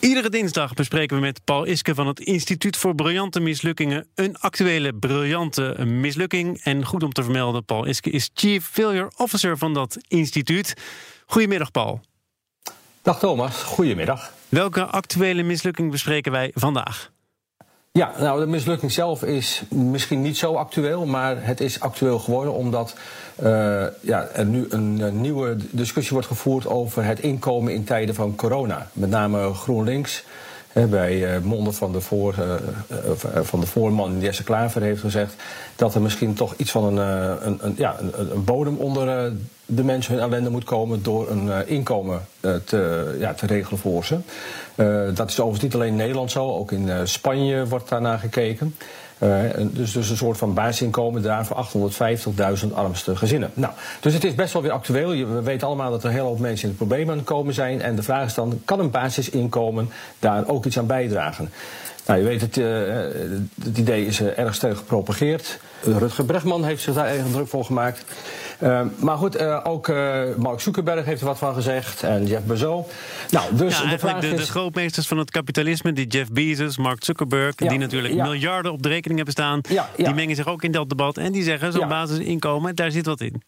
Iedere dinsdag bespreken we met Paul Iske van het Instituut voor Briljante Mislukkingen een actuele briljante mislukking. En goed om te vermelden, Paul Iske is Chief Failure Officer van dat instituut. Goedemiddag, Paul. Dag Thomas, goedemiddag. Welke actuele mislukking bespreken wij vandaag? Ja, nou de mislukking zelf is misschien niet zo actueel, maar het is actueel geworden omdat uh, ja, er nu een, nieuwe discussie wordt gevoerd over het inkomen in tijden van corona. Met name GroenLinks. Bij uh, monden van de, voor, uh, van de voorman Jesse Klaver heeft gezegd dat er misschien toch iets van een, een, een ja, een, bodem onder de mensen hun ellende moet komen door een inkomen te, ja, te regelen voor ze. dat is overigens niet alleen in Nederland zo, ook in Spanje wordt daarnaar gekeken. Uh, dus, dus een soort van basisinkomen daar voor 850.000 armste gezinnen. Nou, dus het is best wel weer actueel. We weten allemaal dat er heel veel mensen in de problemen aan het komen zijn. En de vraag is dan, kan een basisinkomen daar ook iets aan bijdragen? Nou, je weet, het, uh, het idee is uh, erg sterk gepropageerd. Rutger Bregman heeft zich daar erg druk voor gemaakt. Uh, maar goed, uh, ook uh, Mark Zuckerberg heeft er wat van gezegd. En Jeff Bezos. Nou, dus ja, de vraag de, is... de grootmeesters van het kapitalisme, die Jeff Bezos, Mark Zuckerberg... Ja, die natuurlijk ja. miljarden op de rekening hebben staan... Ja, ja. die mengen zich ook in dat debat. En die zeggen, zo'n Ja. basisinkomen, daar zit wat in.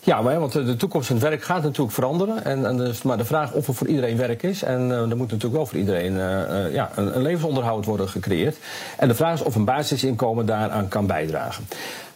Ja, maar, want de toekomst van het werk gaat natuurlijk veranderen. En, en dus, maar de vraag of er voor iedereen werk is. En uh, er moet natuurlijk wel voor iedereen uh, uh, ja, een, een, levensonderhoud worden gecreëerd. En de vraag is of een basisinkomen daaraan kan bijdragen.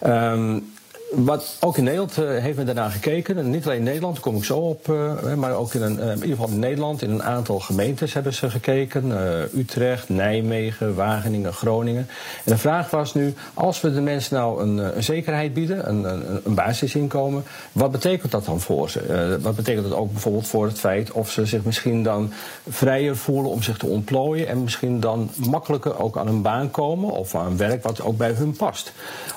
Um, wat ook in Nederland uh, heeft men daarna gekeken. En niet alleen in Nederland, daar kom ik zo op. Uh, maar ook in, een, uh, in ieder geval in Nederland. In een aantal gemeentes hebben ze gekeken. Utrecht, Nijmegen, Wageningen, Groningen. En de vraag was nu, als we de mensen nou een, zekerheid bieden, een, een, een, basisinkomen. Wat betekent dat dan voor ze? wat betekent dat ook bijvoorbeeld voor het feit of ze zich misschien dan vrijer voelen om zich te ontplooien. En misschien dan makkelijker ook aan een baan komen. Of aan werk wat ook bij hun past.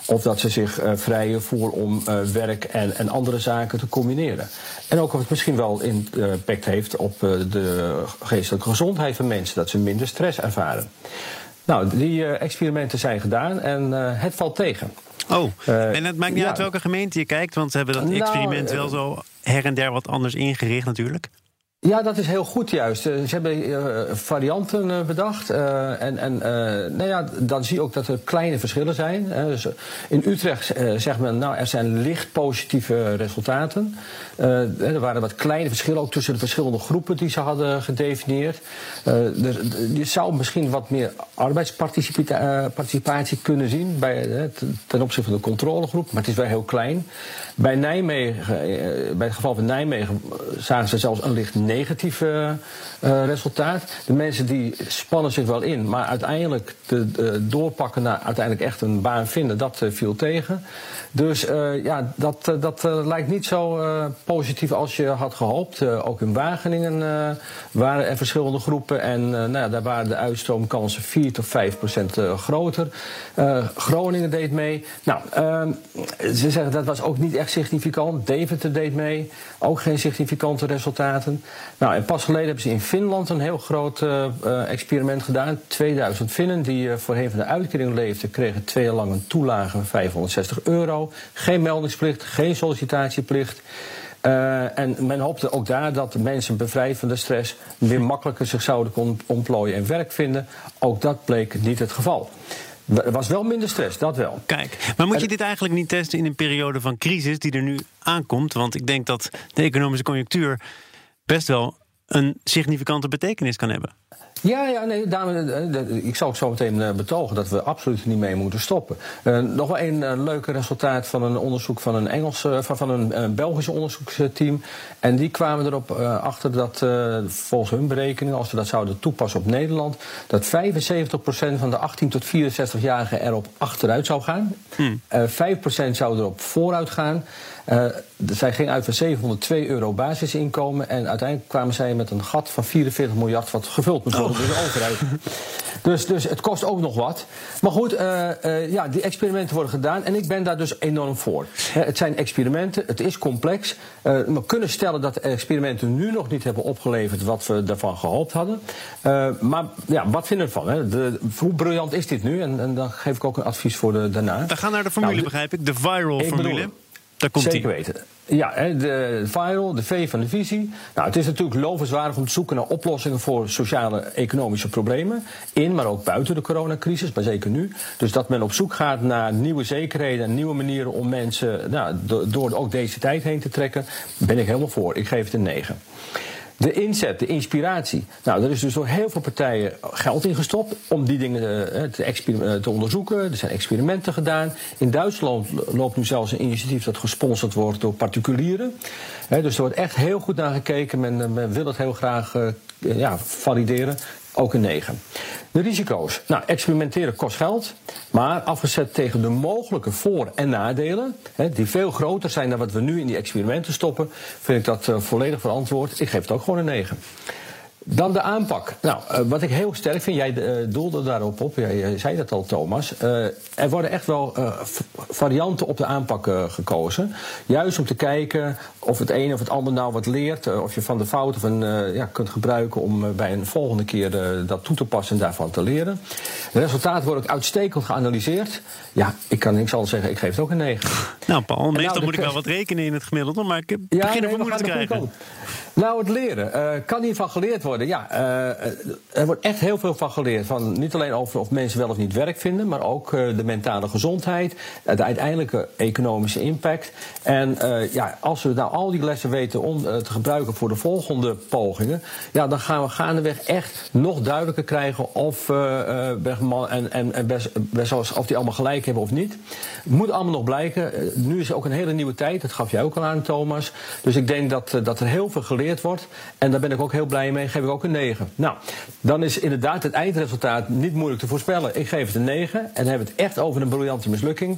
Of dat ze zich vrijer voelen om uh, werk en, en, andere zaken te combineren. En ook of het misschien wel impact heeft op uh, de geestelijke gezondheid van mensen, dat ze minder stress ervaren. Nou, die experimenten zijn gedaan en het valt tegen. Oh, en het maakt niet ja. uit welke gemeente je kijkt, want ze hebben dat experiment nou, wel zo her en der wat anders ingericht natuurlijk. Ja, dat is heel goed juist. Ze hebben uh, varianten uh, bedacht. En en nou ja, dan zie je ook dat er kleine verschillen zijn. dus in Utrecht zegt men, nou, er zijn licht positieve resultaten. er waren wat kleine verschillen ook tussen de verschillende groepen die ze hadden gedefinieerd. er, je zou misschien wat meer arbeidsparticipatie kunnen zien bij, ten opzichte van de controlegroep, maar het is wel heel klein. Bij Nijmegen, bij het geval van Nijmegen, zagen ze zelfs een licht negatieve uh, resultaat. De mensen die spannen zich wel in, maar uiteindelijk de, de doorpakken naar uiteindelijk echt een baan vinden, dat uh, viel tegen. Dus ja, dat, dat lijkt niet zo positief als je had gehoopt. ook in Wageningen waren er verschillende groepen en nou ja, daar waren de uitstroomkansen 4 tot 5 procent groter. Groningen deed mee. Nou, ehm, ze zeggen dat was ook niet echt significant. Deventer deed mee, ook geen significante resultaten. Nou, en pas geleden hebben ze in Finland een heel groot uh, experiment gedaan. 2000 Finnen die uh, voorheen van de uitkering leefden, kregen twee jaar lang een toelage van 560 euro. Geen meldingsplicht, geen sollicitatieplicht. Uh, en men hoopte ook daar dat de mensen bevrijd van de stress weer makkelijker zich zouden ontplooien en werk vinden. Ook dat bleek niet het geval. Er was wel minder stress, dat wel. Kijk, maar moet je dit eigenlijk niet testen in een periode van crisis die er nu aankomt? Want ik denk dat de economische conjunctuur best wel een significante betekenis kan hebben. Ja, ja nee, daarom, ik zal ook zo meteen betogen dat we absoluut niet mee moeten stoppen. Uh, nog wel een uh, leuke resultaat van een onderzoek van een Engelse, van, van een uh, Belgisch onderzoeksteam. En die kwamen erop achter dat volgens hun berekeningen, als we dat zouden toepassen op Nederland, dat 75% van de 18 tot 64-jarigen erop achteruit zou gaan. Hmm. 5% zou erop vooruit gaan. Uh, zij ging uit van 702 euro basisinkomen en uiteindelijk kwamen zij met een gat van 44 miljard wat gevuld Oh. door de overheid. Dus, dus het kost ook nog wat. Maar goed, eh, eh, ja, die experimenten worden gedaan en ik ben daar dus enorm voor. Het zijn experimenten, het is complex. Eh, we kunnen stellen dat de experimenten nu nog niet hebben opgeleverd wat we daarvan gehoopt hadden. Eh, maar ja, wat vinden we ervan? Hè? De, hoe briljant is dit nu? En, en dan geef ik ook een advies voor de, daarna. We gaan naar de formule, Nou, de- begrijp ik. De viral Ik formule. bedoel- Daar komt Zeker die. weten. Ja, de viral, de V van de visie. Nou, het is natuurlijk lovenswaardig om te zoeken naar oplossingen voor sociale economische problemen. In, maar ook buiten de coronacrisis, maar zeker nu. Dus dat men op zoek gaat naar nieuwe zekerheden en nieuwe manieren om mensen nou, do- door ook deze tijd heen te trekken, ben ik helemaal voor. Ik geef het een 9. De inzet, de inspiratie. Nou, er is dus door heel veel partijen geld in gestopt om die dingen eh, te, exper- eh, te onderzoeken. Er zijn experimenten gedaan. In Duitsland loopt nu zelfs een initiatief dat gesponsord wordt door particulieren. Dus er wordt echt heel goed naar gekeken. Men, eh, men wil het heel graag eh, ja, valideren. Ook een 9. De risico's. Nou, experimenteren kost geld. Maar afgezet tegen de mogelijke voor- en nadelen, hè, die veel groter zijn dan wat we nu in die experimenten stoppen, vind ik dat eh, volledig verantwoord. Ik geef het ook gewoon een 9. Dan de aanpak. Nou, eh, wat ik heel sterk vind, jij eh, doelde daarop op, jij, jij zei dat al, Thomas. Eh, er worden echt wel eh, varianten op de aanpak eh, gekozen. Juist om te kijken of het een of het ander nou wat leert. eh, of je van de fouten van, eh, ja, kunt gebruiken om eh, bij een volgende keer eh, dat toe te passen en daarvan te leren. De resultaten worden ook uitstekend geanalyseerd. Ja, ik kan niks anders zeggen, ik geef het ook een 9. Nou, Paul, meestal de moet ik wel wat rekenen in het gemiddelde, maar ik begin er nee, te krijgen. Nou, het leren. eh, kan hiervan geleerd worden? Ja, eh, er wordt echt heel veel van geleerd. Van, niet alleen over of mensen wel of niet werk vinden, maar ook eh, de mentale gezondheid, eh, de uiteindelijke economische impact. En eh, ja, als we nou al die lessen weten om eh, te gebruiken voor de volgende pogingen, ja, dan gaan we gaandeweg echt nog duidelijker krijgen of eh, eh, Bergman en, en, en Bes- Bezos, of die allemaal gelijk hebben of niet. Moet allemaal nog blijken. Eh, nu is ook een hele nieuwe tijd. Dat gaf jij ook al aan, Thomas. Dus ik denk dat, eh, dat er heel veel geleerd wordt. En daar ben ik ook heel blij mee. Geef ik ook een 9. Nou, dan is inderdaad het eindresultaat niet moeilijk te voorspellen. Ik geef het een 9. En dan hebben we het echt over een briljante mislukking.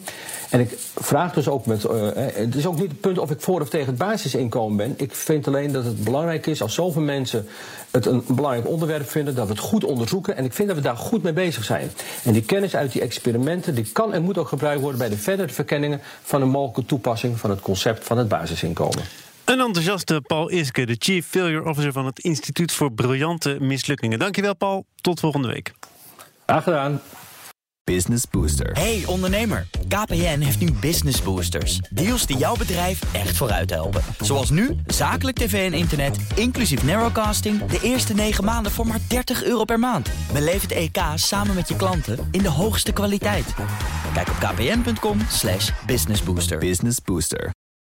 En ik vraag dus ook met. eh, eh, het is ook niet het punt of ik voor of tegen het basisinkomen ben. Ik vind alleen dat het belangrijk is als zoveel mensen het een belangrijk onderwerp vinden, dat we het goed onderzoeken. En ik vind dat we daar goed mee bezig zijn. En die kennis uit die experimenten, die kan en moet ook gebruikt worden bij de verdere verkenningen van een mogelijke toepassing van het concept van het basisinkomen. Een enthousiaste Paul Iske, de Chief Failure Officer van het Instituut voor Briljante Mislukkingen. Dankjewel, Paul. Tot volgende week. Graag gedaan. Business Booster. Hey ondernemer, KPN heeft nu Business Boosters. Deals die jouw bedrijf echt vooruit helpen. Zoals nu, zakelijk tv en internet, inclusief narrowcasting... de eerste 9 maanden voor maar 30 euro per maand. Beleef het EK samen met je klanten in de hoogste kwaliteit. Kijk op kpn.com slash businessbooster. Business Booster.